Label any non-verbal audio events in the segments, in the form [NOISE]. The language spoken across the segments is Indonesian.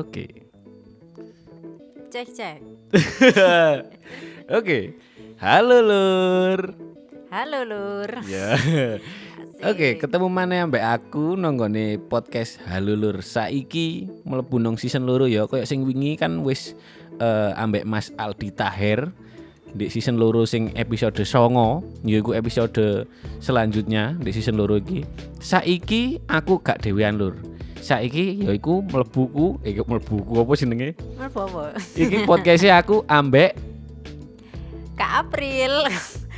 Oke. Cek cek. [LAUGHS] Oke. Halo Lur. Halo Lur. Ya. [LAUGHS] Oke, ketemu mana ambek aku nonggone podcast Halo Lur. Saiki mlebu nang season loro ya. Kayak sing wingi kan wis eh, ambek Mas Aldi Taher di season loro sing episode songo yaiku episode selanjutnya di season loro iki saiki aku gak dewean lur saiki yaiku mlebuku iki mlebuku apa jenenge Apa apa? iki podcastnya aku ambek Kak April.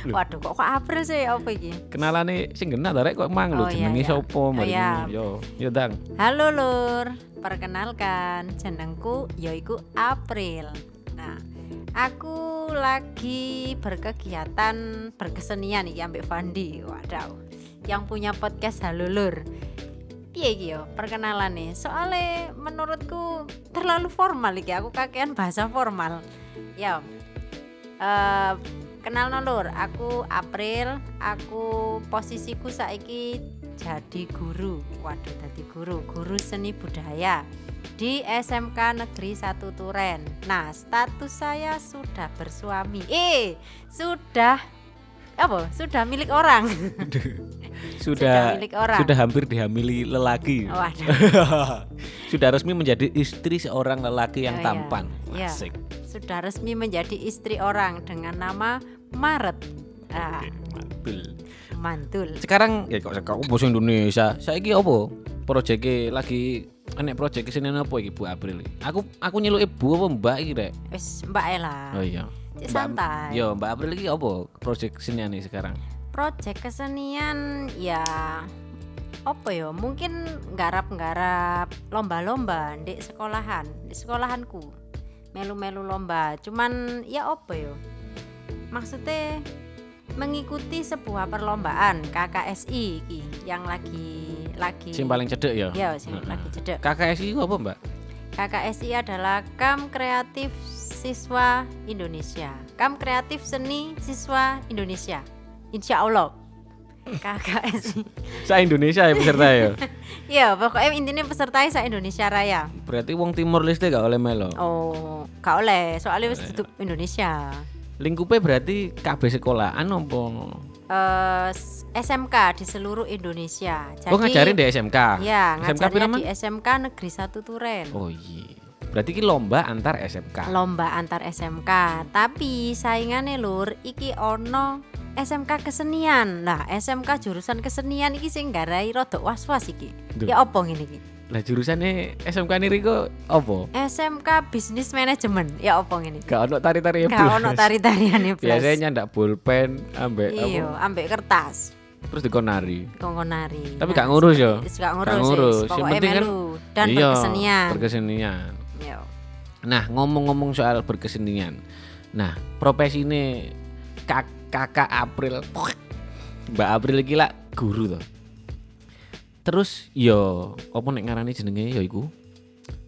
Waduh kok kok April sih apa iki? kenalane sing genah ta rek kok mang lho Oh, iya, jenenge iya. sapa mari iya. yo yo dang Halo Lur. Perkenalkan jenengku yaiku April. Nah, aku lagi berkegiatan berkesenian iki ambek Fandi. Waduh. Yang punya podcast Halo Lur. Piye iki perkenalan nih. Soalnya menurutku terlalu formal iki. Aku kakean bahasa formal. Ya. Eh kenal no Lur, aku April, aku posisiku saiki jadi guru. Waduh, jadi guru, guru seni budaya di SMK Negeri 1 Turen. Nah, status saya sudah bersuami. Eh, sudah apa? Sudah milik orang. [LAUGHS] sudah sudah hampir dihamili lelaki Waduh. [LAUGHS] sudah resmi menjadi istri seorang lelaki yang Oh, iya. tampan Iya. asik sudah resmi menjadi istri orang dengan nama Maret. Ah, mantul mantul. sekarang ya kok kok bahasa Indonesia saiki apa proyeknya lagi enek proyek kesenian apa iki Bu April aku aku nyeluk ibu apa mbak iki rek Wis Mbak Ela. oh iya Cik santai. yo mbak April iki apa proyek nih sekarang Project kesenian ya apa ya mungkin garap-garap lomba-lomba di sekolahan di sekolahanku melu-melu lomba cuman ya apa ya maksudnya mengikuti sebuah perlombaan KKSI iki yang lagi lagi sing paling cedek ya ya sing Heeh. lagi cedek KKSI itu apa mbak KKSI adalah Kam Kreatif Siswa Indonesia. Kam Kreatif Seni Siswa Indonesia. Insya Allah. KKSI. [LAUGHS] saya Indonesia ya peserta ya [LAUGHS] Iya, pokoknya intinya peserta sa Indonesia Raya. berarti wong Timor Leste gak oleh melo Oh, gak oleh, soalnya wis tutup Indonesia. lingkupnya berarti KB sekolahan apa Eh, s- SMK di seluruh Indonesia. Jadi, oh ngajarin di SMK Ya, SMK ngajarnya piraman? di SMK Negeri 1 Turen. oh iya berarti ki lomba antar SMK lomba antar SMK tapi saingannya lur iki ono SMK kesenian. Lah SMK jurusan kesenian iki sing garai rodok was-was iki. Duh. ya opo ngene iki? Lah jurusannya SMK ini Riko apa? SMK bisnis manajemen ya opo ngene iki? Gak ono tari-tari gak ono tari-tariane blas biasanya nyandak pulpen ambek iya ambek kertas. Terus dikonari kongkonari Tapi gak ngurus ya? Gak ngurus, Gak ngurus. Yang Pokoknya penting kan- dan Iya, berkesenian. berkesenian. Yo. nah ngomong-ngomong soal berkesenian. Nah profesi ini kak kakak April Mbak April iki lah guru tuh terus yo apa nek ngarani jenenge ya iku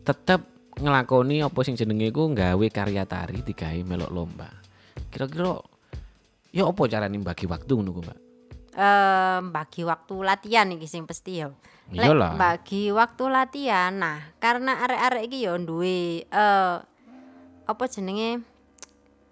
tetep ngelakoni apa sing jenenge iku nggawe karya tari digawe melok lomba kira-kira ya apa carane bagi waktu ngono ku Mbak eh bagi waktu latihan iki sing pasti ya. Iyalah. bagi waktu latihan. Nah, karena arek-arek iki ya duwe eh apa jenenge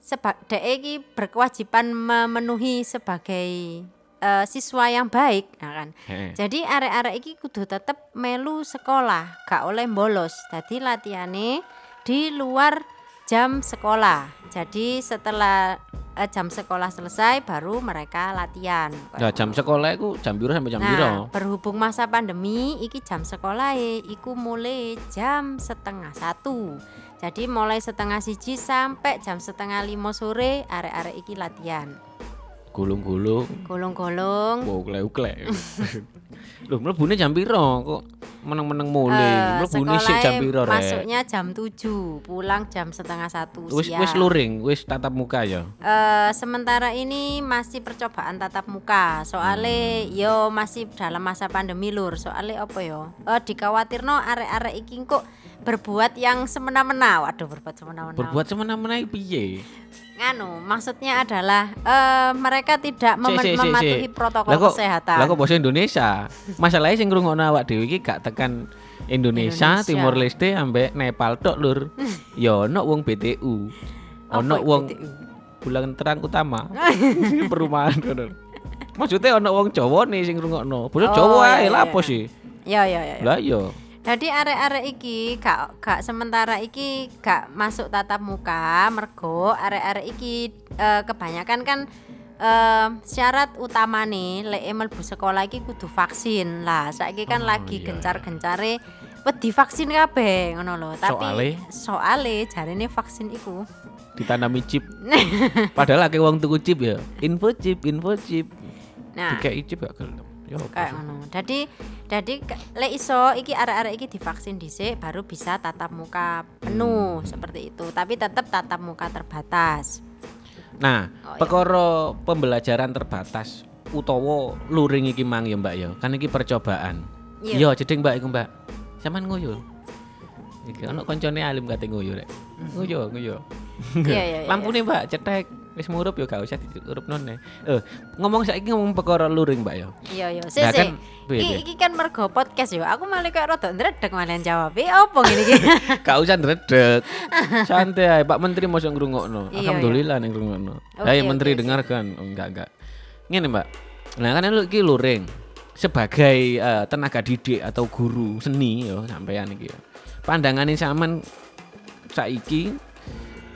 seba dhek iki berkewajiban memenuhi sebagai eh, siswa yang baik, nah kan. Heeh. Jadi arek-arek iki kudu tetep melu sekolah, gak oleh bolos. Jadi latihane di luar jam sekolah. Jadi setelah eh, jam sekolah selesai baru mereka latihan. Nah, jam sekolah iku jam biru sampai jam? Nah, berhubung masa pandemi, iki jam sekolah iku mulai jam setengah satu. Jadi mulai setengah siji sampai jam setengah lima sore arek-arek iki latihan. Gulung-gulung, Golong-golong. wow uklek-uklek. [LAUGHS] Loh, mlebune jam piro kok meneng-meneng mulai? Eh, Mlebune sik jam piro, Rek? Masuknya jam 7, pulang jam setengah satu Wis siang. wis luring, wis tatap muka ya. Eh, sementara ini masih percobaan tatap muka. Soalnya yo masih dalam masa pandemi lur. Soalnya apa yo? Eh dikhawatirno arek-arek iki kok berbuat yang semena-mena. Waduh, berbuat semena-mena. Berbuat semena-mena piye? Nganu, maksudnya adalah eh mereka tidak mem- sik, sik, mematuhi sik. protokol Lah kok- kesehatan. Lah kok bahasa Indonesia? Masalahnya sing ngrungokno awak dhewe iki gak tekan Indonesia, Indonesia. Timor Leste ambek Nepal tok lur. [LAUGHS] ya ono wong BTU. Ono wong bulan terang utama. [LAUGHS] Perumahan ngono. Maksudnya ono wong Jawa nih sing ngrungokno. Basa Oh, Jawa iya, ae iya, lah apa iya. sih? Ya ya ya. ya. Lah iya. Jadi arek-arek iki gak gak sementara iki gak masuk tatap muka mergo arek-arek iki eh, kebanyakan kan eh, syarat utama nih lek mlebu sekolah iki kudu vaksin. Lah saiki kan Oh, lagi iya, gencar-gencare wedi vaksin kabeh ngono lho. Tapi Soale? soale jarine vaksin iku Ditanami chip. [LAUGHS] Padahal akeh wong tuku chip ya. Info chip, info chip. nah Dikai chip gak gelem. Apa kayak ngono. Jadi jadi lek iso iki arek-arek iki divaksin dhisik baru bisa tatap muka penuh seperti itu. Tapi tetap tatap muka terbatas. Nah, Oh, iya. perkara pembelajaran terbatas utawa luring iki mang ya Mbak ya. Kan iki percobaan. Iya. Iya, jeding Mbak iku Mbak. Sampean nguyu. Iki ana koncone alim kate nguyu rek. Nguyu, nguyu. Iya, iya, iya. Lampune Mbak cetek. Wis murup ya gak usah diurupno ne. Eh, ngomong saiki ngomong perkara luring Mbak ya. Iya iya. Sik Nah, sik. kan, piye, Iki, iki kan mergo podcast yo. Aku malah kayak rada ndredeg malah jawab. Eh opo ngene iki? [LAUGHS] Gak usah ndredeg. [LAUGHS] Santai Pak Menteri mosok ngrungokno. Iya, Alhamdulillah ning ngrungokno. Oke, Hai Menteri oke. dengarkan. Oh, enggak enggak. Ngene, Mbak. Nah, kan lu iki luring sebagai eh, tenaga didik atau guru seni yo sampean iki. yo. Pandangannya sampean saiki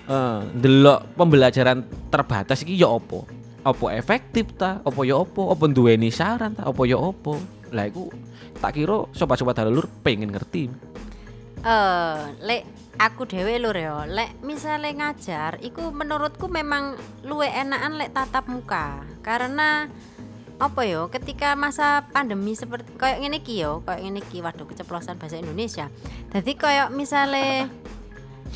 eh ndelok pembelajaran terbatas iki ya apa? Apa efektif ta? Apa ya apa? Apa duweni saran ta? Apa ya apa? Lah iku tak kira sobat-sobat halulur pengen ngerti. Eh, lek aku dhewe lur yo. Lek misale ngajar iku menurutku memang luwe enakan lek tatap muka. Karena apa yo ketika masa pandemi seperti kayak ngene iki yo, kayak ngene iki waduh keceplosan bahasa Indonesia. Jadi kayak misale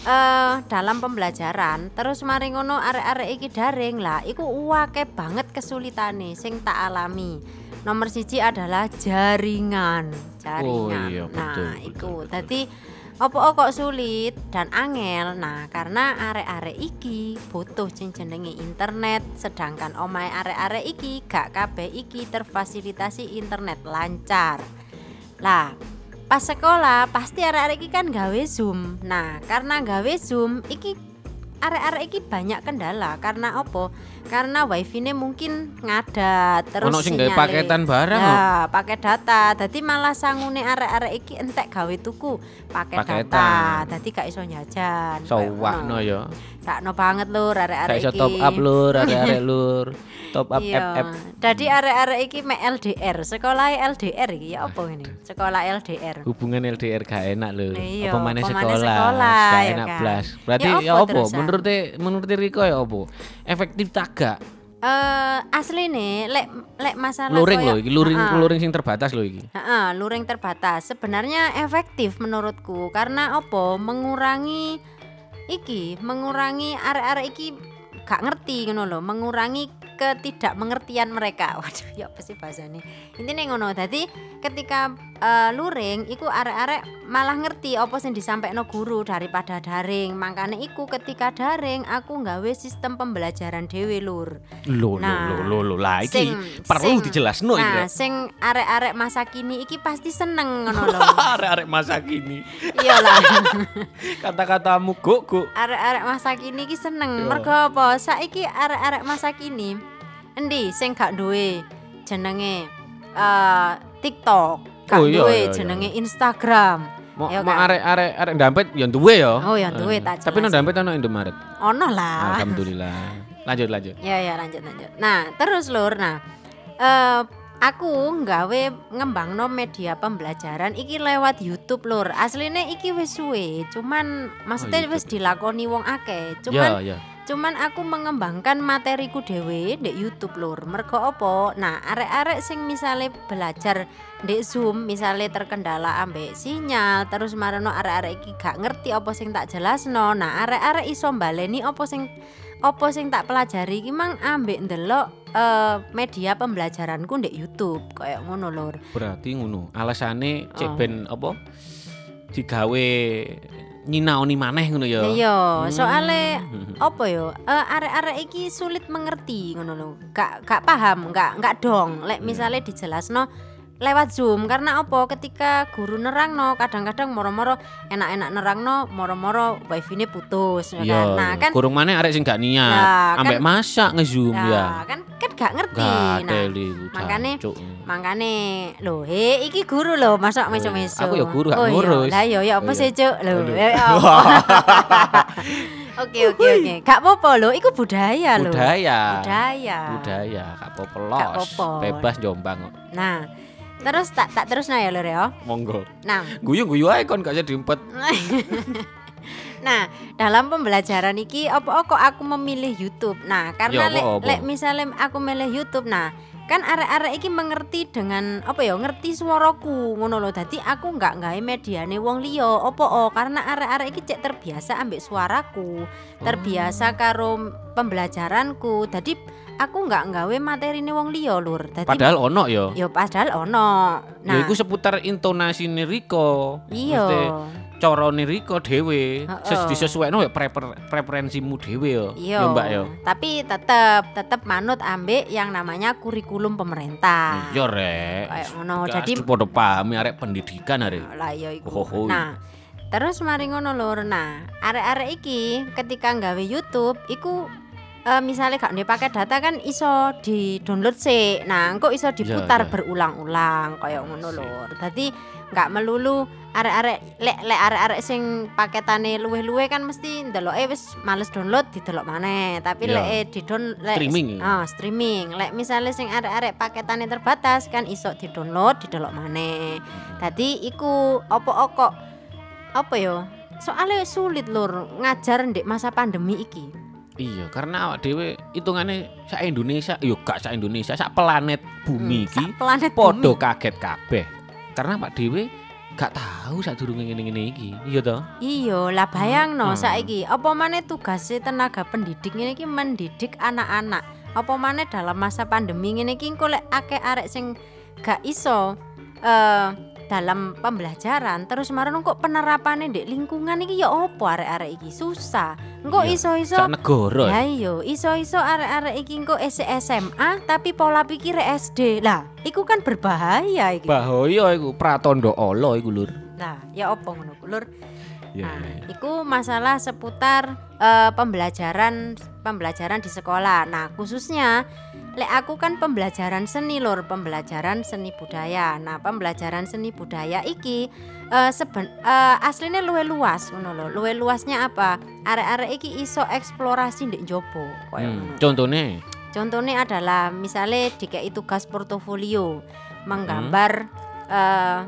eh dalam pembelajaran terus mari ngono arek-arek iki daring. Lah iku uwake banget kesulitane sing tak alami. Nomor siji adalah jaringan jaringan. Oh iya, betul, nah betul, iku. tadi opo kok sulit dan angel? Nah karena arek-arek iki butuh jenenge internet sedangkan omahe arek-arek iki gak kabeh iki terfasilitasi internet lancar. Lah pas sekolah pasti arek-arek kan gawe zoom. Nah karena gawe zoom iki arek-arek iki banyak kendala karena opo karena wifi nya mungkin ngadat terus Ono sing gawe paketan barang. Ya, pakai data. Dadi malah sangune arek-arek iki entek gawe tuku paket Paketan. data. Dadi gak iso jajan. Sowakno ya. Sakno banget lur Gak arek-arek iso iki. top up lur, arek-arek lur. [LAUGHS] Top up Iya. FF. Dadi arek-arek iki mek LDR. Sekolah LDR iki ya apa ini? Sekolah LDR. Hubungan LDR gak enak lho. Iya, apa maneh sekolah? sekolah, Gak ya enak kan? blas. Berarti Ya ya apa apa? terusan? Menurut menurut Riko ya apa? Efektif tak gak? Eh asli nih lek lek masalah Luring iki, luring Ha-ha. luring sing terbatas lho iki. Heeh, luring terbatas. Sebenarnya efektif menurutku karena opo mengurangi iki, mengurangi arek-arek iki gak ngerti ngono lho, mengurangi ketidakmengertian mereka. [LAUGHS] Waduh, ya apa sih bahasane? Intine ngono. Dadi ketika eh, luring iku arek-arek malah ngerti apa sing disampaikan guru daripada daring. Makanya iku ketika daring aku nggawe sistem pembelajaran dhewe lur. Lho Nah, lho lho lho. Lah iki sing- perlu dijelasno iki. Nah, sing arek-arek masa kini iki pasti seneng ngono lho. [LAUGHS] Arek-arek masa kini. Iyalah. [LAUGHS] Kata-katamu guk guk. Arek-arek masa kini iki seneng. Yo. Mergo apa? Saiki arek-arek masa kini endi sing gak duwe jenenge eh TikTok, gak Oh, iya, duwe iya, iya. jenenge Instagram. Mau Ya mau kan? arek-arek arek dampet ya duwe ya. Oh, ya duwe, Eh, tak Tapi nang dampet ono Indomaret. Ono lah. Alhamdulillah. Lanjut lanjut. Ya ya lanjut lanjut. Nah terus lur, nah eh aku nggawe ngembangno media pembelajaran iki lewat YouTube lur. Aslinya iki wis suwe, cuman maksudnya YouTube. wis dilakoni wong akeh. Cuman Ya ya. Cuman aku mengembangkan materiku dhewe ndek YouTube lur. Mergo apa? Nah, arek-arek sing misale belajar ndek Zoom, misale terkendala ambek sinyal, terus marano arek-arek iki gak ngerti apa sing tak jelasno. Nah, arek-arek iso baleni apa sing apa sing tak pelajari iki mang ambek ndelok eh, media pembelajaranku ndek YouTube kayak ngono lur. Berarti ngono. Alasane cek Oh. ben apa? Digawe nyinaoni maneh ngono ya. Iya, Hmm. soale apa yo eh, arek-arek iki sulit mengerti ngono lho gak gak paham gak gak dong lek Hmm. misalnya dijelasno lewat Zoom karena apa ketika guru nerangno kadang-kadang moro-moro enak-enak nerangno moro-moro wifi-ne putus ya Iya. kan. Nah, kan kurung mana arek sing gak niat. Nah, kan- Ambek masak nge-zoom nah, ya. kan kan gak ngerti. Gak nah, makane-. Makane lho, he iki guru lho, masuk meso-meso. aku ya guru, gak oh, iya. ngurus. Lah ya ya apa Oh, sih, iya. Cuk? Lho. Ya, ya apa? Oke, oke, oke. Gak apa-apa lho, iku budaya lho. Budaya. Budaya. Budaya, gak apa-apa Gak los. apa-apa. Bebas jombang kok. Nah, terus tak tak terus ya lho ya. Monggo. Nah, Guyu-guyu ae kon gak diempet. [LAUGHS] Nah, dalam pembelajaran iki apa kok aku memilih YouTube. Nah, Ya, karena lek apa-apa. lek misalnya aku milih YouTube, nah kan arek-arek iki mengerti dengan apa ya ngerti suaraku ngono lho dadi aku nggak gawe mediane wong liya apa oh karena arek-arek iki cek terbiasa ambek suaraku terbiasa karo pembelajaranku dadi aku nggak gawe materine wong liya lur dadi Padahal ono ya. yo padahal ono Nah, nah iku seputar intonasi Riko. iya Corone Riko dhewe. Ses Heeh. disesuaikno ya prefer preferensimu dhewe ya. Iya, Ya, Mbak ya. tapi tetap tetap manut ambek yang namanya kurikulum pemerintah. Iya rek. Kayak ngono. Gak Jadi podo pahami arek pendidikan arek. lah ya iku. Oh, oh, oh. Nah, terus mari ngono lur. Nah, arek-arek iki ketika nggawe YouTube iku eh, misalnya gak ndek pakai data kan iso di download sih. Nah, engko iso diputar iya. berulang-ulang kayak ngono lur. Dadi nggak melulu arek-arek lek lek arek-arek sing paketane luweh-luweh kan mesti ndeloke wis males download didelok maneh. Tapi Iya. lek eh, di down lek Streaming ya? Ah, streaming. Lek misalnya sing arek-arek paketane terbatas kan iso di-download didelok maneh. Dadi iku opo kok apa yo? Soalnya sulit lur ngajar ndek masa pandemi iki. Iya, karena awak dhewe hitungane sak Indonesia, yo gak sak Indonesia, sak planet bumi Hmm, iki sak planet podo kaget kabeh. Karena awak dhewe gak tahu sak durunge ngene-ngene iki. Iya toh? Iya, lah bayangno Hmm. saiki apa maneh tugasnya tenaga pendidik ini iki mendidik anak-anak. Apa maneh dalam masa pandemi ngene iki engko lek akeh arek sing gak iso eh dalam pembelajaran terus marang kok penerapannya di lingkungan iki ya opo arek-arek iki susah. Engko Iya, iso-iso negara. Ya iya, iso-iso arek-arek iki engko S- SMA tapi pola pikir SD. Lah, iku kan berbahaya iki. Bahaya iku pratondo Allah iku lur. Nah, ya opo ngono Lur? Iya. Nah, itu masalah seputar eh, pembelajaran pembelajaran di sekolah. Nah, khususnya lek aku kan pembelajaran seni lur, pembelajaran seni budaya. Nah, pembelajaran seni budaya iki eh, seben eh, aslinya luwe luas ngono lho. Luwe luasnya apa? Arek-arek iki iso eksplorasi ndek jopo. koyo Hmm, ngono. Contohnya Contohnya adalah misalnya dikei tugas portofolio menggambar eh,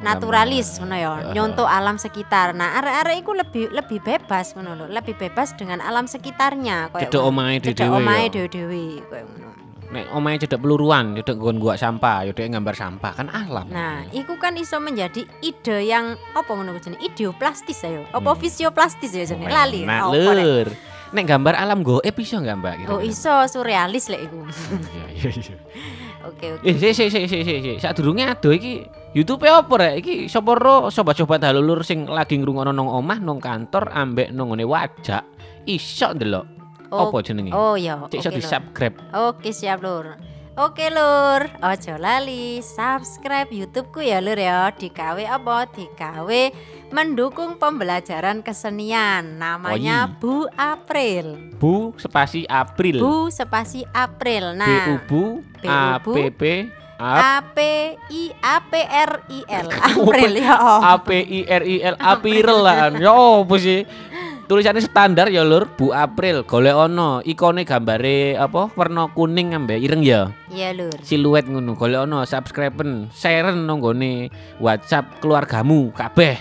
naturalis ngono ya, Heeh. [LAUGHS] nyontok alam sekitar. Nah, arek-arek iku lebih lebih bebas ngono lho, lebih bebas dengan alam sekitarnya koyo omahe omahe ya. dhewe-dhewe koyo ngono. Nek omahe cedek peluruan, cedek nggon gua sampah, cedek gambar sampah kan alam. Nah, iku kan iso menjadi ide yang apa ngono jenenge? Ideoplastis ayo. Apa visioplastis ya jenenge? Lali. Nah, Oh, lur. Nek gambar alam goib iso enggak, Mbak? Oh, kira-kira? iso surrealis lek iku. Iya, iya, iya. [LAUGHS] Oke, oke. Eh, sik sik sik sik sik. Sadurunge ado iki YouTube e apa rek? Iki sapa ro sobat-sobat halulur sing lagi ngrungokno nang omah, nang kantor, ambek nang ngene wajak, iso ndelok. Oh, Apa jenenge? Oh iya, Cek iso oke, Lur. di-subscribe. Oke siap lur Oke lur Ojo lali Subscribe YouTubeku ya lur ya Dikawe apa? Dikawe Mendukung pembelajaran kesenian Namanya Bu April Bu spasi April. Bu spasi April B U Nah Bu A P P A P I A P R I L [LAUGHS] April ya. A P I R I L April lah. Ya opo sih? Tulisannya standar ya lur, Bu April. Golek ono. Ikone gambare apa? Warna kuning ambek ireng ya. Iya lur. Siluet ngono golek ono. Subscriben sharen nang nggone WhatsApp keluargamu kabeh.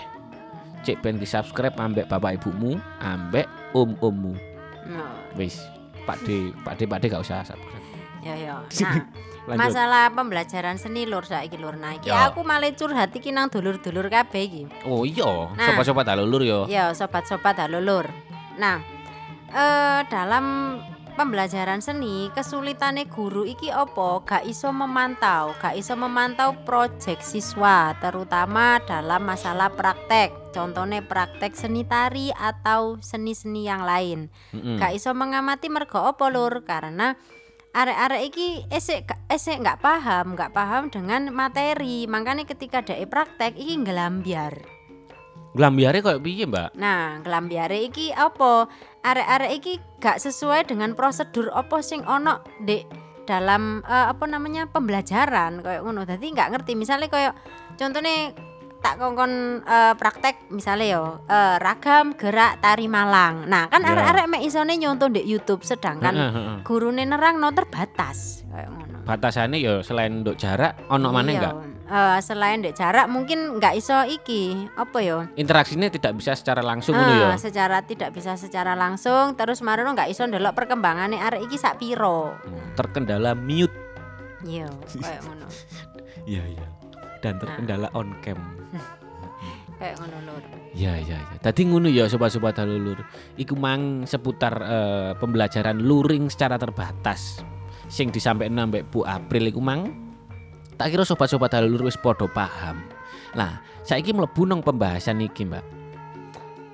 Cek ben di subscribe ambek bapak ibumu ambek om ommu Nah, wis Pak D Pak D Pak D gak usah subscribe. Ya ya. [LAUGHS] Nah lanjut Masalah pembelajaran seni lur saiki lur Nah iki Ya. aku malah curhat iki nang dulur-dulur kabeh iki oh iya Nah. sobat-sobat halulur yo Ya, sobat-sobat halulur. Nah, eh dalam pembelajaran seni, kesulitannya guru iki opo? Gak iso memantau, gak iso memantau proyek siswa, terutama dalam masalah praktek. Contohnya praktek seni tari atau seni-seni yang lain. Mm-mm. Gak iso mengamati mergo opo lur karena arek-arek iki esek esek nggak paham, nggak paham dengan materi. Makanya ketika ada praktek iki ngelambiar. Glambiare koyo piye, Mbak? Nah, ngelambiare iki apa? Arek-arek iki gak sesuai dengan prosedur apa sing ono di dalam eh, apa namanya pembelajaran kayak ngono. Dadi nggak ngerti. Misalnya kayak contohnya tak kongkon eh, praktek misalnya yo eh, ragam gerak tari Malang. Nah, kan Ya. arek-arek mek isone nyontoh di YouTube sedangkan gurune nerang no terbatas kayak ngono. Batasane ya selain untuk jarak ono mana Iya. enggak? Eh, selain dek jarak mungkin nggak iso iki apa yo Interaksinya tidak bisa secara langsung ngono ya. Secara tidak bisa secara langsung terus marono nggak iso ndelok perkembangannya arek iki sak piro Hmm, Terkendala mute. iya kayak ngono [LAUGHS] Iya, iya. Dan terkendala on cam. [LAUGHS] kayak ngono lur Iya iya iya. Tadi ngono ya sobat-sobat halulur. Iku mang seputar eh, pembelajaran luring secara terbatas. Sing disampaikan mbek Bu April iku mang tak kira sobat-sobat halulur wis padha paham. Nah, saiki mlebu nang pembahasan iki, Mbak.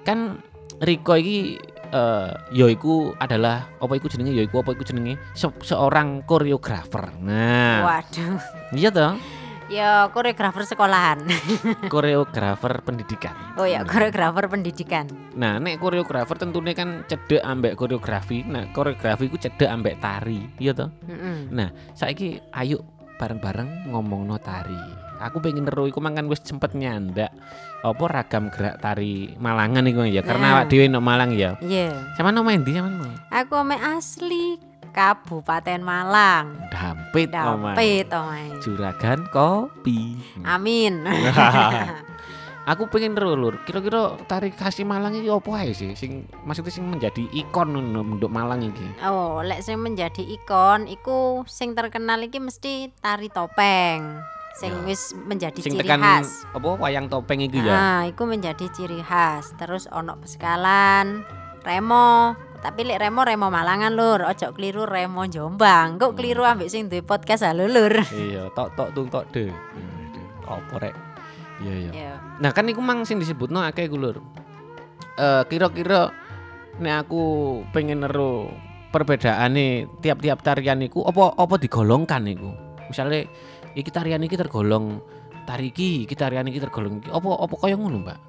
Kan Riko iki eh ya iku adalah apa iku jenenge ya iku apa iku jenenge se- seorang koreografer. Nah, waduh iya toh? Ya koreografer sekolahan [LAUGHS] Koreografer pendidikan. oh ya koreografer pendidikan Nah, nek koreografer tentunya kan cedek ambek koreografi. Nah, koreografi ku cedek ambek tari, iya toh? Mm-mm. Nah, saiki ayo bareng-bareng ngomong no tari. Aku pengen neru iku mangan wis sempet nyandak apa ragam gerak tari Malangan iku ya. Karena Nah. awak dhewe no Malang ya. iya Sama no main di sama no. aku ame asli Kabupaten Malang Dampit. Dampit omae Juragan kopi. amin [LAUGHS] Aku pengen lur. Kira-kira tari khas Malang iki opo ae sih sing maksudnya sing menjadi ikon untuk Malang iki. Oh, lek sing menjadi ikon iku sing terkenal iki mesti tari topeng. Sing Ya. wis menjadi Sing ciri tekan khas. apa wayang topeng iki ya. Nah, iku menjadi ciri khas. Terus ono pesekalan, remo. Tapi lek remo remo Malangan lur, ojo keliru remo Jombang. Kok keliru ambek sing duwe podcast halo lur. Iya, tok tok tung tok de. Apa rek? Iya iya. Ya. Nah, kan iku mang sing disebutno akeh iku lur. Eh kira-kira nek aku pengen neru perbedaane tiap-tiap tarian iku apa apa digolongkan iku. Misalnya iki tarian iki tergolong tari iki, iki tarian iki tergolong iki. Apa apa kaya ngono, Mbak?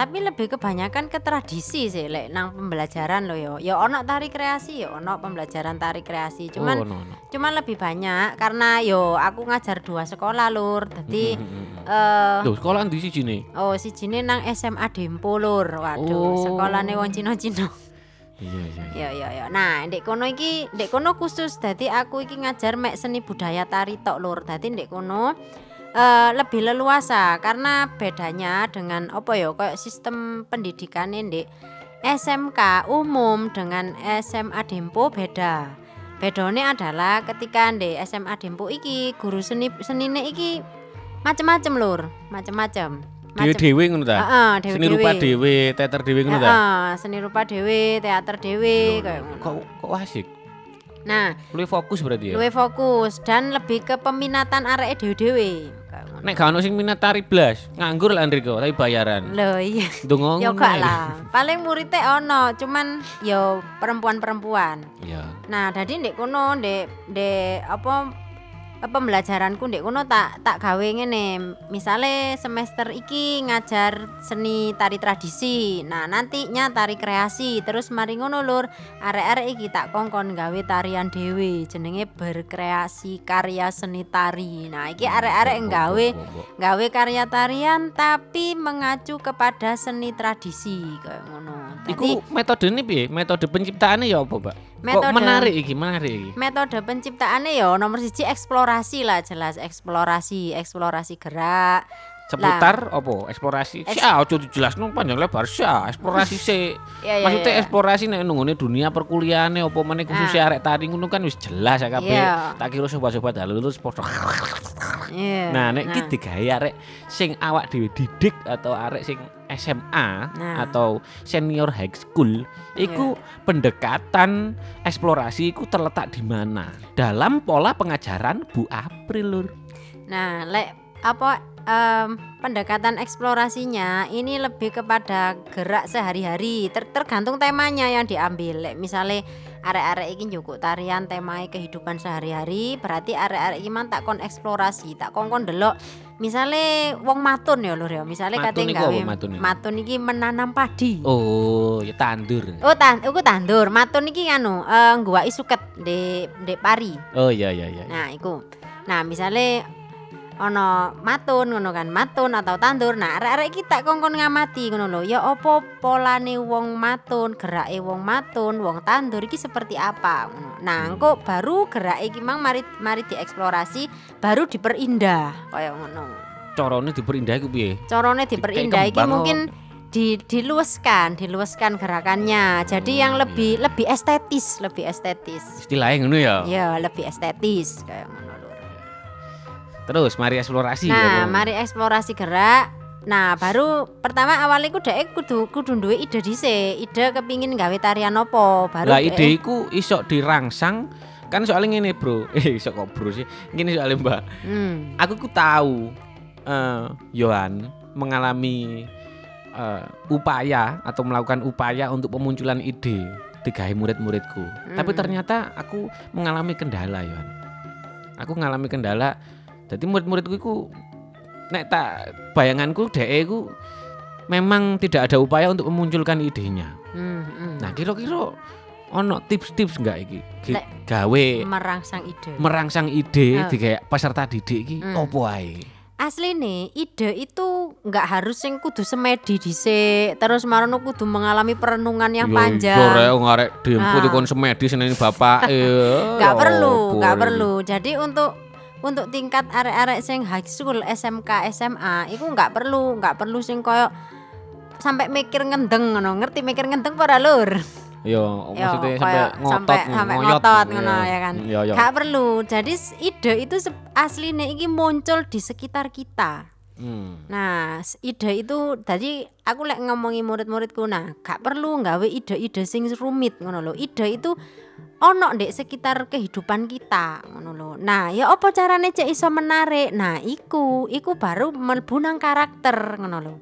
Tapi lebih kebanyakan ke tradisi sih lek nang pembelajaran lo yo. Ya ono tari kreasi ya ono pembelajaran tari kreasi. Cuman oh, no, no. Cuman lebih banyak karena yo aku ngajar dua sekolah lur. Jadi Hmm, hmm, Loh, sekolah di sini. oh si Jine nang SMA Dempo lur. Waduh, Oh. sekolahnya wong Cino-Cino. Iya iya. iya. ya ya ya. Nah, ndek kono iki, ndek kono khusus dadi aku iki ngajar mek seni budaya tari tok lur. Dadi ndek kono eh lebih leluasa karena bedanya dengan apa ya kayak sistem pendidikan ndek SMK umum dengan SMA Dempo beda. Bedanya adalah ketika ndek SMA Dempo iki guru seni senine iki macem-macem lur, macem-macem. Dewe-dewe ngono ta? Heeh, Seni rupa dewe, teater dewe ngono ta? Heeh, seni rupa dewe, teater dewe kayak ngono. Kok kok asik? Nah, Lu fokus berarti ya? luwih fokus dan lebih ke peminatan areke dhewe-dhewe. Nek gak ono sing minat tari blas, nganggur lah Enrico, tapi bayaran. Lho iya. Ndonga Ya gak ae. lah. Paling muridnya ono, cuman yo perempuan-perempuan. Iya. Nah, jadi ndek kono ndek ndek apa pembelajaranku ndek kono tak tak gawe ngene. Misale semester iki ngajar seni tari tradisi. Nah, nantinya tari kreasi. Terus mari ngono lur, arek-arek iki tak kongkon gawe tarian dhewe jenenge berkreasi karya seni tari. Nah, iki arek-arek nggawe gawe karya tarian tapi mengacu kepada seni tradisi kayak ngono. Iku metode ini piye? Metode penciptaannya ya apa, Mbak? Kok Metode- menarik iki, menarik iki. metode penciptaannya ya nomor siji eksplorasi lah jelas eksplorasi eksplorasi gerak Seputar apa? Eksplorasi. Eks- Sya, ojo dijelasno panjang lebar sya. Eksplorasi sih. [LAUGHS] ya, ya, Maksudnya ya. eksplorasi nek nunggone dunia perkuliahan apa meneh khusus arek tari ngono kan wis jelas ya kabeh. Iya. Tak kira sobat-sobat halulus padha. Iya. Nah, nek iki digawe arek sing awak dhewe didik atau arek sing SMA Nah. atau senior high school, iku pendekatan eksplorasi iku terletak di mana? Dalam pola pengajaran Bu April lur. Nah, lek apa em, pendekatan eksplorasinya ini lebih kepada gerak sehari-hari ter- tergantung temanya yang diambil. Lek misalnya arek-arek iki njukuk tarian temae kehidupan sehari-hari, berarti arek-arek iki man tak kon eksplorasi, tak kon kon delok misale wong matun ya lur ya, misale Matun kate iku gawe matun iku? matun iki menanam padi. Oh, ya tandur. Oh, tan, iku tandur. Matun iki anu, eh ngguwaki suket di di pari. Oh iya iya iya. Nah, iku. Nah, misale ono matun ngono kan, matun atau tandur. Nah, arek-arek iki tak kongkon ngamati ngono lho. Ya apa polane wong matun, gerake wong matun, wong tandur iki seperti apa ngono. Nah, engko baru gerake iki mang mari mari dieksplorasi, baru diperindah kaya ngono. Carane diperindah iku piye? Carane Di- diperindah iki mungkin di diluaskan, diluaskan gerakannya. Jadi Oh, yang iya. lebih lebih estetis, lebih estetis. Istilahnya ngono ya. Ya, lebih estetis kayak ngono. Terus mari eksplorasi Nah, ya. mari eksplorasi gerak. Nah, baru pertama awalnya ku dek kudu kudu duwe ide dhisik. Ide kepingin gawe tarian opo, baru Lah ide iku iso dirangsang kan soalnya ngene bro [LAUGHS] eh iso kok bro sih gini soalnya mbak Hmm. aku ku tahu eh Yohan mengalami eh, upaya atau melakukan upaya untuk pemunculan ide digawe murid-muridku tapi Hmm. ternyata aku mengalami kendala Yohan aku mengalami kendala jadi murid-muridku iku nek tak bayanganku DE ku memang tidak ada upaya untuk memunculkan idenya Hmm, hmm. Nah, kira-kira ono tips-tips enggak iki? Lek- gawe merangsang ide. merangsang ide di kayak peserta didik iki Hmm. opo ae? Asli nih, ide itu nggak harus yang kudu semedi dhisik, terus marono kudu mengalami perenungan yang Yo, Sore panjang. ngarek demku Ah. dikon semedi seneni bapak. [LAUGHS] eh, Nggak ya perlu, opo nggak iki? perlu. Jadi untuk untuk tingkat arek-arek sing high school, SMK, SMA, itu nggak perlu, nggak perlu sing koyo sampai mikir ngendeng ngono. Ngerti mikir ngendeng para lur? Yo, Yo, maksudnya sampai ngotot, sampai- sampai ngoyot, ngotot iya. ngono, ya kan? Iya, iya. Gak perlu. Jadi ide itu aslinya ini muncul di sekitar kita. Hmm. Nah, ide itu tadi aku lek ngomongi murid-muridku nah, gak perlu nggawe ide-ide sing rumit ngono lho. Ide itu ono ndek sekitar kehidupan kita ngono lho. Nah, ya apa carane cek iso menarik? Nah, iku iku baru mlebu nang karakter ngono lho.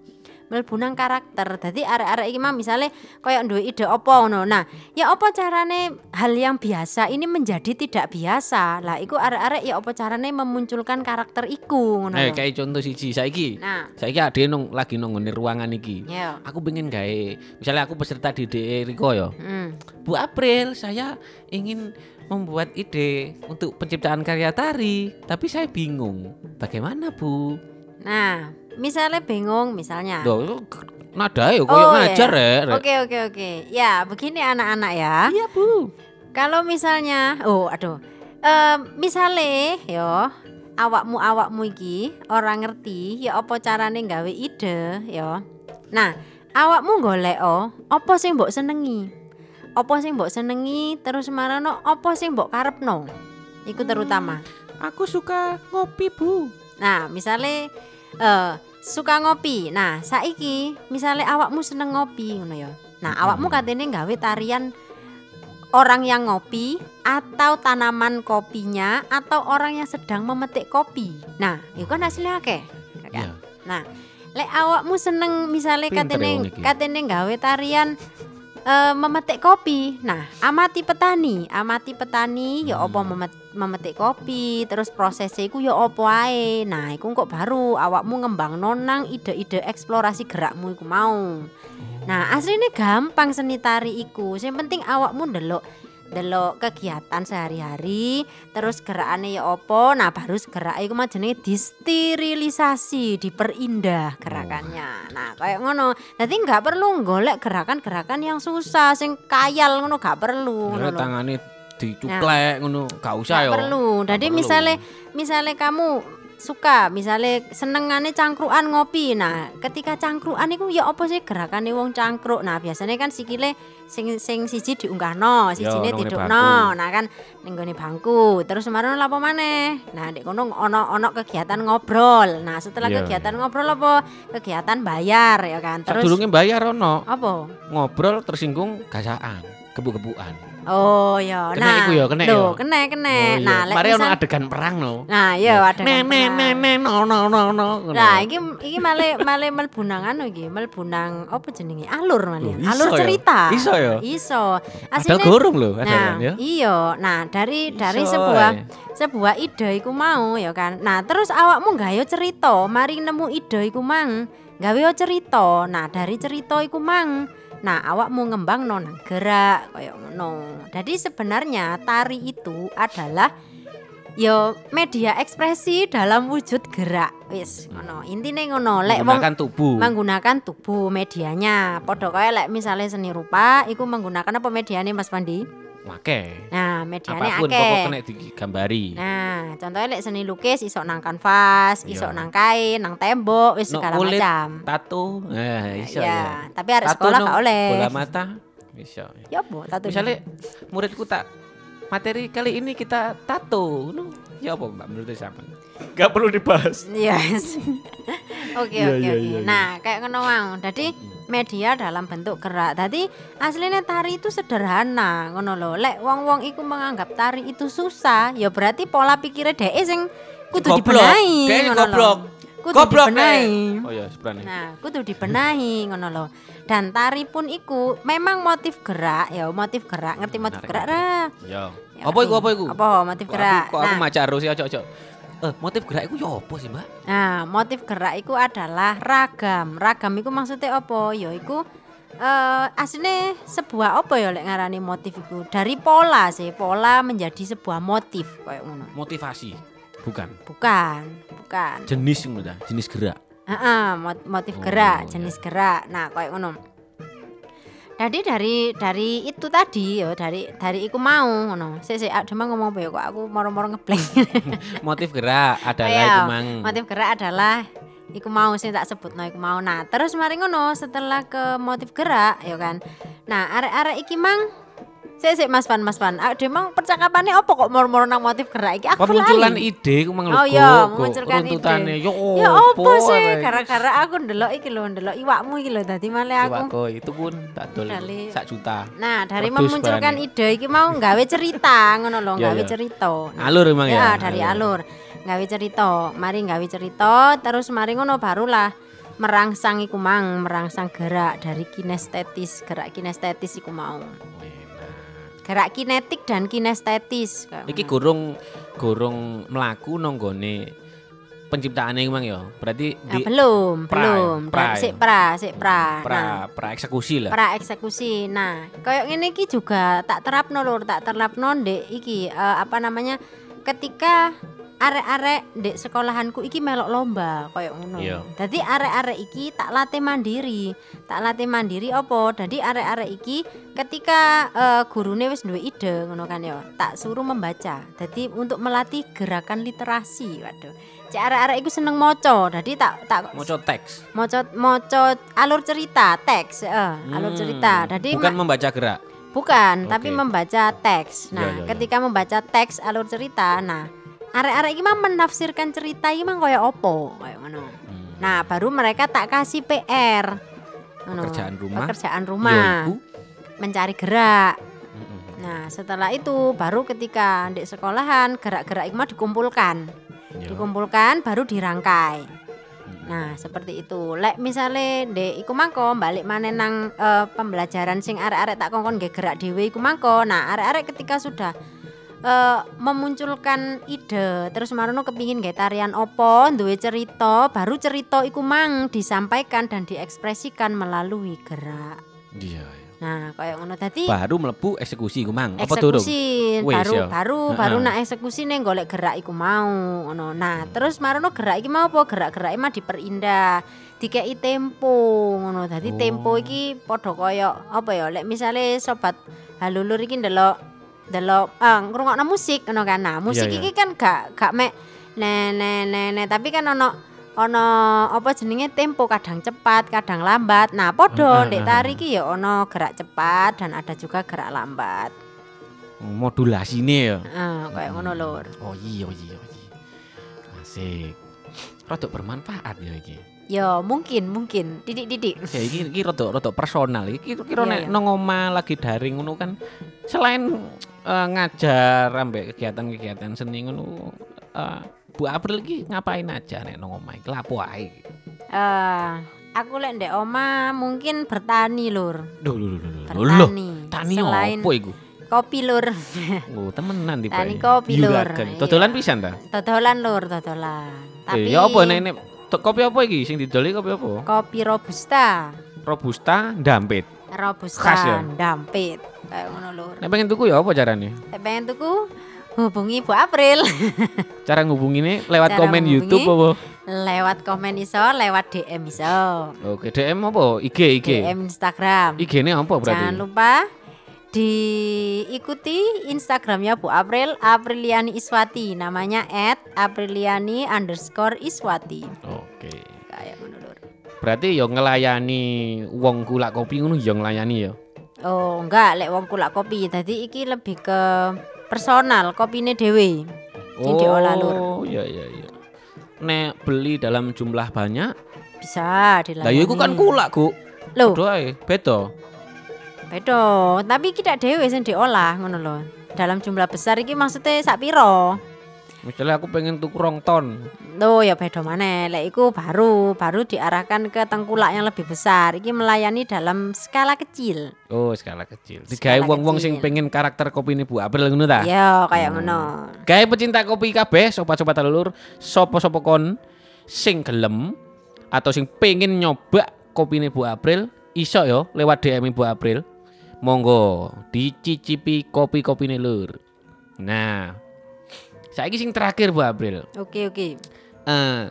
Mlebu nang karakter. Dadi arek-arek iki mah misale koyo duwe ide apa ngono. Nah, ya apa carane hal yang biasa ini menjadi tidak biasa. Lah iku arek-arek ya apa carane memunculkan karakter iku ngono Eh, kayak contoh siji saiki. Nah, Saiki ade nong lagi ngene ruangan iki. ya. Aku pengen gawe, misalnya aku peserta didik Riko yo. Hmm. Bu April, saya ingin membuat ide untuk penciptaan karya tari, tapi saya bingung. Bagaimana, Bu? Nah, misalnya bingung misalnya. Loh, nada ya koyo Oh, ngajar iya. ya. Oke oke oke. Ya, begini anak-anak ya. Iya, Bu. Kalau misalnya, oh aduh. Eh misale yo awakmu awakmu iki orang ngerti ya apa carane gawe ide yo. Nah, awakmu golek oh, apa sing mbok senengi? Apa sing mbok senengi terus marano apa sing mbok karepno? Iku terutama. Aku suka ngopi, Bu. Nah, misalnya eh suka ngopi. Nah, saiki misalnya awakmu seneng ngopi ngono ya. Nah, Mm-mm. awakmu katene gawe tarian orang yang ngopi atau tanaman kopinya atau orang yang sedang memetik kopi. Nah, itu kan hasilnya akeh. ya kan? Iya. Lek awakmu seneng misalnya ya katene katene gawe tarian eh, memetik kopi. Nah, amati petani, amati petani ya apa Hmm. memet- memetik kopi, terus prosesnya iku ya apa ae. Nah, iku kok baru awakmu ngembang nonang ide-ide eksplorasi gerakmu iku mau. Nah, aslinya gampang seni tari iku. Yang penting awakmu ndelok delok kegiatan sehari-hari terus gerakane ya opo nah baru gerak iku mah jenenge disterilisasi diperindah gerakannya. Nah kayak ngono. Jadi nggak perlu golek gerakan-gerakan yang susah sing kayal ngono gak perlu ngono tangane dicuplek ngono, gak usah Nggak ya. perlu. Jadi misalnya misalnya kamu suka. Misalnya senengane cangkruan ngopi. Nah ketika cangkruan itu ya apa sih gerakannya wong cangkruk? Nah biasanya kan sikile sing sing siji diunggahno sijine ngene tidukno bangku. nah kan ning nggone bangku. Terus kemarin lapo maneh? Nah di kono ono ono kegiatan ngobrol. Nah setelah Iya, kegiatan ngobrol apa? Kegiatan bayar ya kan? Terus Sadurunge bayar ono, apa? Ngobrol tersinggung gasaan, kebu-kebuan. Oh ya, Kena nah. iku ya, kena Lho, ya? kena kena. Oh, iya. Nah, lek mari ono adegan perang no. Nah, iya ada Nek nek nek nek no no no no. Nah, iki iki male male mlebu nang anu iki, mlebu nang apa jenenge? Alur male. Alur ya? cerita. Iso ya? Iso. Ada Asline gorong lho Nah, adegan ya. iya. Nah, dari dari Iso sebuah sebuah ide iku mau ya kan. Nah, terus awakmu gawe cerita, mari nemu ide iku mang, gawe yo cerita. Nah, dari cerita iku mang Nah, awakmu ngembang nang gerak kayak ngono. Jadi sebenarnya tari itu adalah yo media ekspresi dalam wujud gerak. Wis ngono. Intine ngono. Lek wong menggunakan tubuh. menggunakan tubuh medianya. Padha kaya lek misalnya seni rupa iku menggunakan apa mediane Mas Pandi? Make. Nah, mediane Apa pun akeh. pokok kena digambari. Nah, contohnya lek seni lukis iso nang kanvas, iso Iya. nang kain, nang tembok, wis No, segala kulit, macam. Tato. Nah, iso ya, ya. tapi Tato sekolah no, gak oleh. Bola mata. Iso. Ya apa tato? Misalnya muridku tak materi kali ini kita tato. No. Ya apa Mbak menurut sampean? Gak perlu dibahas. Yes. [LAUGHS] Oke Iya, oke iya, oke. iya. Nah, kayak ngono mau. Jadi media dalam bentuk gerak. Tadi aslinya tari itu sederhana, ngono lho. Lek wong-wong iku menganggap tari itu susah, ya berarti pola pikirnya dhek sing kudu dibenahi, Dhek goblok. Kudu Goblok, dibenahi. eh. Oh ya, sebenarnya. Nah, kudu dibenahi ngono lho. Dan tari pun iku memang motif gerak, ya motif gerak. Ngerti motif Menarik, gerak ra? Ya. Ya, Apa iku apa iku? Apa motif gerak? Aku, kok aku Nah, maca terus ya, cocok. Eh, motif gerak iku ya apa sih, Mbak? Nah, motif gerak itu adalah ragam. Ragam itu maksudnya apa? Ya iku eh aslinya sebuah apa ya lek ngarani motif itu dari pola sih pola menjadi sebuah motif kayak ngono Motivasi. Bukan. bukan bukan. Jenis ngono ta, jenis gerak. Heeh, mot- motif Oh, gerak ya. jenis gerak. Nah kayak ngono. Jadi dari dari itu tadi ya dari dari iku mau ngono. Sik sik cuma ngomong apa ya kok aku moro-moro ngeblank [LAUGHS] Motif gerak adalah Ayo, iku mang. motif gerak adalah iku mau sing tak sebut iku mau. Nah terus mari ngono setelah ke motif gerak ya kan. Nah arek-arek iki mang sik sik Mas Pan Mas Pan ah, dia mang percakapannya apa kok moro-moro nang motif gerak iki aku Pemunculan lali. ide ku mang Oh iya, memunculkan ide. Yo ya opo apa sih gara-gara aku ndelok iki lho ndelok iwakmu iki lho dadi malah aku Iwak koi, itu pun tak dol sak juta. Nah, dari memunculkan ide iki mau nggawe cerita [LAUGHS] ngono lho, Iya, nggawe iya. cerita. Nah, Alur emang ya. ya dari alur gawe cerita mari gawe cerita terus mari ngono barulah merangsang iku mang merangsang gerak dari kinestetis gerak kinestetis iku mau gerak kinetik dan kinestetis Iki gorong gorong melaku nonggone penciptaane iku mang ya. Berarti Ah, di belum pra belum. Pra sik pra sik pra. Pra nah. pra eksekusi lah. pra eksekusi. Nah kayak ngene iki juga tak terapno lur tak terapno ndek iki eh, apa namanya ketika arek-arek ndek sekolahanku iki melok lomba kayak ngono. Iya. Dadi arek-arek iki tak latih mandiri. Tak latih mandiri opo? Dadi arek-arek iki ketika eh, gurune wis duwe ide ngono kan ya, tak suruh membaca. Dadi untuk melatih gerakan literasi. Waduh. Cek arek-arek iku seneng maca. Dadi tak tak Moco teks. maca maca alur cerita, teks, eh, alur Hmm, cerita. Dadi bukan membaca gerak. bukan, Oke. tapi membaca teks. Nah, Iya, iya, iya. ketika membaca teks alur cerita, nah arek-arek iki mah menafsirkan cerita iki mah kaya opo, kaya ngono. Hmm. Nah, baru mereka tak kasih PR. Ngono. Pekerjaan rumah. Pekerjaan rumah, iku. mencari gerak. Mm-mm. Nah, setelah itu baru ketika di sekolahan gerak-gerak itu mah dikumpulkan. Ya. Dikumpulkan baru dirangkai. Mm-mm. Nah, seperti itu. Lek misale ndek iku mangko balik maneh nang eh, pembelajaran sing arek-arek tak kongkon nggih gerak dhewe iku mangko. Nah, arek-arek ketika sudah eh, memunculkan ide terus marono kepingin nggih tarian opo duwe cerita baru cerita iku mang disampaikan dan diekspresikan melalui gerak Iya. iya. nah kayak ngono tadi Baru melebu eksekusi iku mang. Apa eksekusi baru ya. baru baru Heeh. nak eksekusi nih golek gerak iku mau ngono nah Hmm. terus marono gerak iki mau apa gerak gerak mah diperindah dikei tempo ngono dadi tempo Oh. iki padha kaya apa ya lek misale sobat halulur iki ndelok ndelok ah ngrungokno musik ngono kan nah musik Iya, iya. iki kan gak gak mek ne ne ne ne tapi kan ono ono apa jenenge tempo kadang cepat kadang lambat nah padha Heeh, ndek heeh. tari iki ya ono gerak cepat dan ada juga gerak lambat Modulasine ya. Heeh, kayak ngono lur Oh iya iya iya. Asik. Rada bermanfaat ya iki. ya mungkin mungkin didik-didik Ya iki iki rada personal. Iki kira Iya, nek iya. nang omah lagi daring ngono kan selain eh, ngajar ambek kegiatan-kegiatan seni ngono eh, Bu April iki ngapain aja nek nang omah iki lapo ae Eh, aku lek ndek oma mungkin bertani lur. Duh, lho, lho, lho. Bertani. Tani Selain opo iku? kopi lur. Oh, temenan tiba. Tani kopi, Lur. Dodolan pisan ta? Dodolan lur, dodolan. Tapi Eh, ya apa nek nek kopi apa iki sing didoli kopi apa? kopi robusta. Robusta ndampit. Robusta Khas ya? dampit. Kayak ngono. Nek pengen tuku ya apa carane? Nek pengen tuku hubungi Bu April [LAUGHS] Cara ngubungine lewat Cara komen ngubungi? YouTube apa? lewat komen iso, lewat DM iso. Oke, DM apa? IG IG. DM Instagram. IG-ne apa berarti? Jangan lupa diikuti Instagramnya Bu April Apriliani Iswati namanya at Apriliani underscore Iswati Oke. kayak lur. Berarti ya ngelayani wong kulak kopi ngono ya ngelayani ya. Oh enggak. Lek wong kulak kopi tadi iki lebih ke personal kopine dhewe. Sing diolah, Lur. Oh, iya iya iya. Nek beli dalam jumlah banyak, bisa dilayani. Lah ya iku kan kulak, Gu. loh. Padha ae, beda. beda. Tapi kita dhewe sing diolah ngono lho. Dalam jumlah besar iki maksudnya sak piro Misalnya aku pengen tuku rong ton. Loh ya beda mana Lek iku baru baru diarahkan ke tengkulak yang lebih besar. Iki melayani dalam skala kecil. Oh, skala kecil. Digawe wong-wong sing pengen karakter kopi ini Bu April ngono ta? Ya kayak Hmm. ngono. Gawe pecinta kopi kabeh, sobat-sobat lulur, sopo-sopo kon sing gelem atau sing pengen nyoba kopi ini Bu April, iso yo lewat DM Bu April. Monggo dicicipi kopi-kopi ini lur. Nah, saiki sing terakhir Bu April. Oke oke. Eh,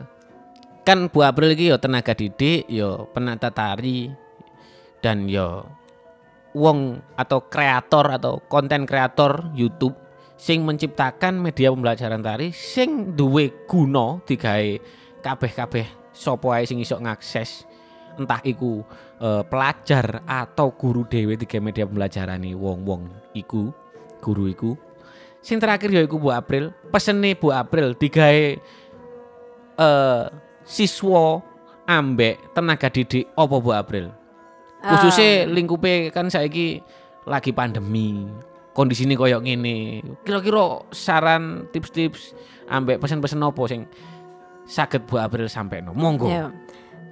kan Bu April iki yo tenaga didik, yo penata tari dan yo wong atau kreator atau konten kreator YouTube sing menciptakan media pembelajaran tari sing duwe guna digawe kabeh-kabeh sapa ae sing iso ngakses entah iku eh, pelajar atau guru dhewe digawe media pembelajaran wong-wong iku guru iku sing terakhir ya iku Bu April. Pesene Bu April digawe eh siswa ambek tenaga didik apa Bu April? Khususnya lingkupe kan saiki lagi pandemi. Kondisi ini koyok ngene. Kira-kira saran tips-tips ambek pesen-pesen apa sing saged Bu April sampai no monggo. Ya.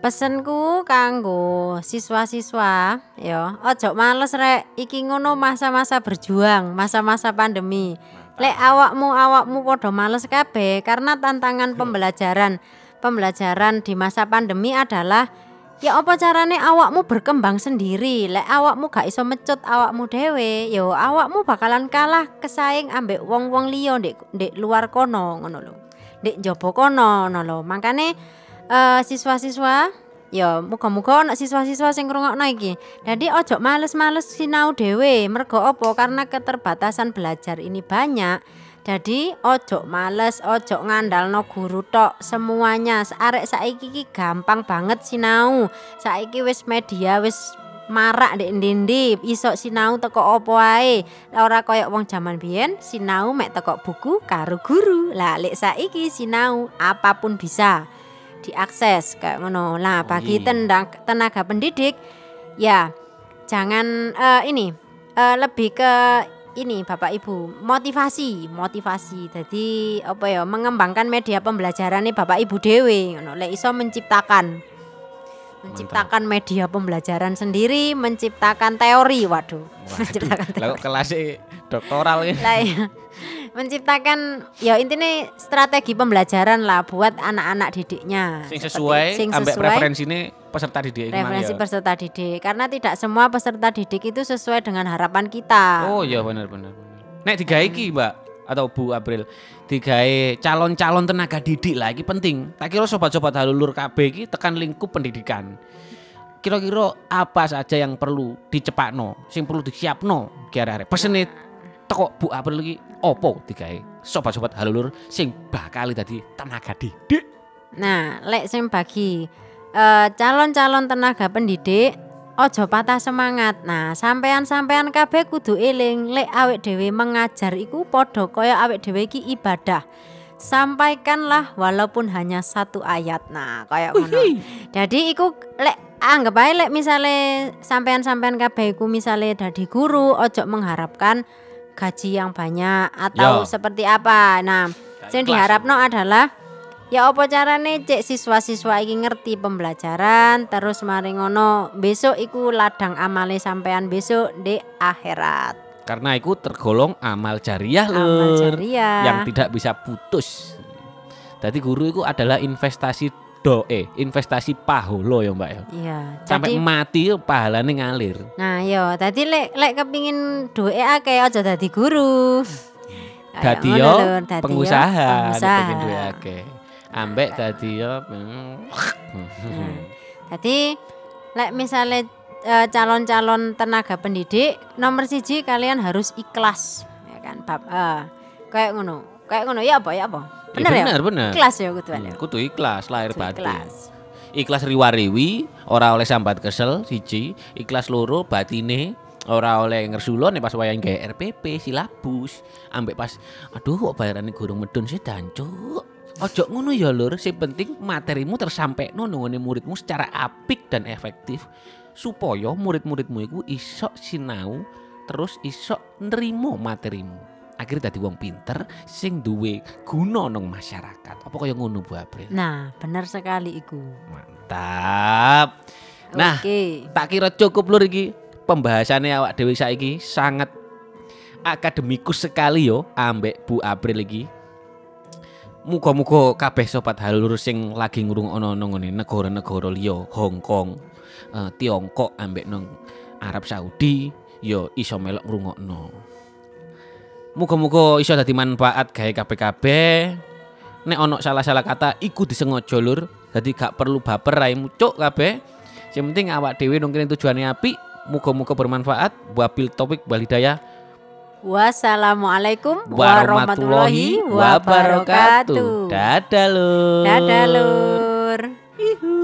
Pesenku kanggo siswa-siswa ya, ojo males rek. Iki ngono masa-masa berjuang, masa-masa pandemi. Lek awakmu awakmu padha males kabeh karena tantangan pembelajaran pembelajaran di masa pandemi adalah ya apa carane awakmu berkembang sendiri. Lek awakmu gak iso mecut awakmu dhewe, ya awakmu bakalan kalah kesaing ambek wong-wong liya ndek ndek luar kono ngono lho. Ndek njaba kono ngono lho. Makane eh, siswa-siswa ya muga-muga ana siswa-siswa sing ngrungokno iki. Dadi ojo males-males sinau dhewe. Mergo apa? Karena keterbatasan belajar ini banyak. Jadi ojo males, ojo ngandalno guru tok semuanya. Arek saiki iki gampang banget sinau. Saiki wis media wis marak ndek ndi iso sinau teko opo ae. Lah ora koyo wong jaman biyen sinau mek teko buku karo guru. Lah lek saiki sinau apa pun bisa diakses kayak ngono. Lah Oh, bagi iya. tendang, tenaga pendidik ya jangan eh, ini eh, lebih ke ini Bapak Ibu motivasi motivasi jadi apa ya mengembangkan media pembelajaran nih Bapak Ibu dewe ngono lek iso menciptakan menciptakan media pembelajaran sendiri menciptakan teori waduh menciptakan Lah kok kelasnya doktoral ya lah ya. menciptakan ya intinya strategi pembelajaran lah buat anak-anak didiknya sing Seperti- sesuai sing sesuai preferensi ini peserta didik referensi ya. peserta didik karena tidak semua peserta didik itu sesuai dengan harapan kita Oh iya benar benar. Nek digawe iki, Mbak atau Bu April, digawe calon-calon tenaga didik lah iki penting. Tak kira sobat-sobat halulur KB iki tekan lingkup pendidikan. Kira-kira apa saja yang perlu dicepakno, sing perlu disiapno kira-kira. Pesene teko Bu April iki opo digawe sobat-sobat halulur sing bakal dadi tenaga didik. Nah, lek sing bagi eh, calon-calon tenaga pendidik ojo patah semangat. Nah, sampean-sampean kabeh kudu eling lek awek dhewe mengajar iku padha kaya awek dhewe iki ibadah. Sampaikanlah walaupun hanya satu ayat. Nah, kaya ngono. Jadi iku lek anggap ae lek misale sampean-sampean kabeh iku misale dadi guru ojo mengharapkan gaji yang banyak atau Ya. seperti apa. Nah, sing ikhlas. diharapno adalah ya apa carane cek siswa-siswa iki ngerti pembelajaran terus mari ngono besok iku ladang amale sampean besok di akhirat. Karena itu tergolong amal jariah Amal lur jariah. yang tidak bisa putus. Jadi guru itu adalah investasi doe, investasi pahala ya Mbak ya. Iya, Sampai jadi mati pahalane ngalir. Nah, yo, tadi lek lek kepingin duwe akeh aja dadi guru. Kayak Dadi ngono yo pengusaha, nek pengusaha. Pengen duwe akeh. Ambek dadi hmm. Lek misalnya eh, calon-calon tenaga pendidik nomor siji kalian harus ikhlas, ya kan? Bab eh, kayak ngono. Kayak ngono ya apa ya apa? Bener ya? bener, bener. Ikhlas ya kudu Hmm, Kudu ikhlas lahir Kudu batin. Ikhlas. Ikhlas riwariwi, ora oleh sambat kesel siji, ikhlas loro batine ora oleh ngersulo nek pas wayang gawe RPP silabus. Ambek pas aduh kok bayarane gurung medun sih dancuk. Ojo ngono ya lur, sing penting materimu tersampaikan nungone muridmu secara apik dan efektif supaya murid-muridmu iku iso sinau terus iso nrimo materimu. Akhirnya dadi wong pinter sing duwe guna nang masyarakat. Apa kaya ngono Bu April? Nah, benar sekali iku. Mantap. Nah, Oke. tak kira cukup lur iki pembahasannya awak dewi saiki sangat akademikus sekali yo ambek Bu April iki. Muga-muga kabeh sobat halur sing lagi ngrungokno nang ngene negara-negara liya, Hong Kong, eh, Tiongkok ambek nang Arab Saudi yo iso melok ngrungokno. Muga-muga iso dadi manfaat gawe kabeh-kabeh. Nek ono salah-salah kata iku disengaja lur. Dadi gak perlu baper ae mucuk kabeh. Yang penting awak dhewe nang kene tujuane apik, muga-muga bermanfaat. Wabil topik walhidayah. Wassalamualaikum warahmatullahi wabarakatuh. Dadah lur. Dadah lur. Ihu.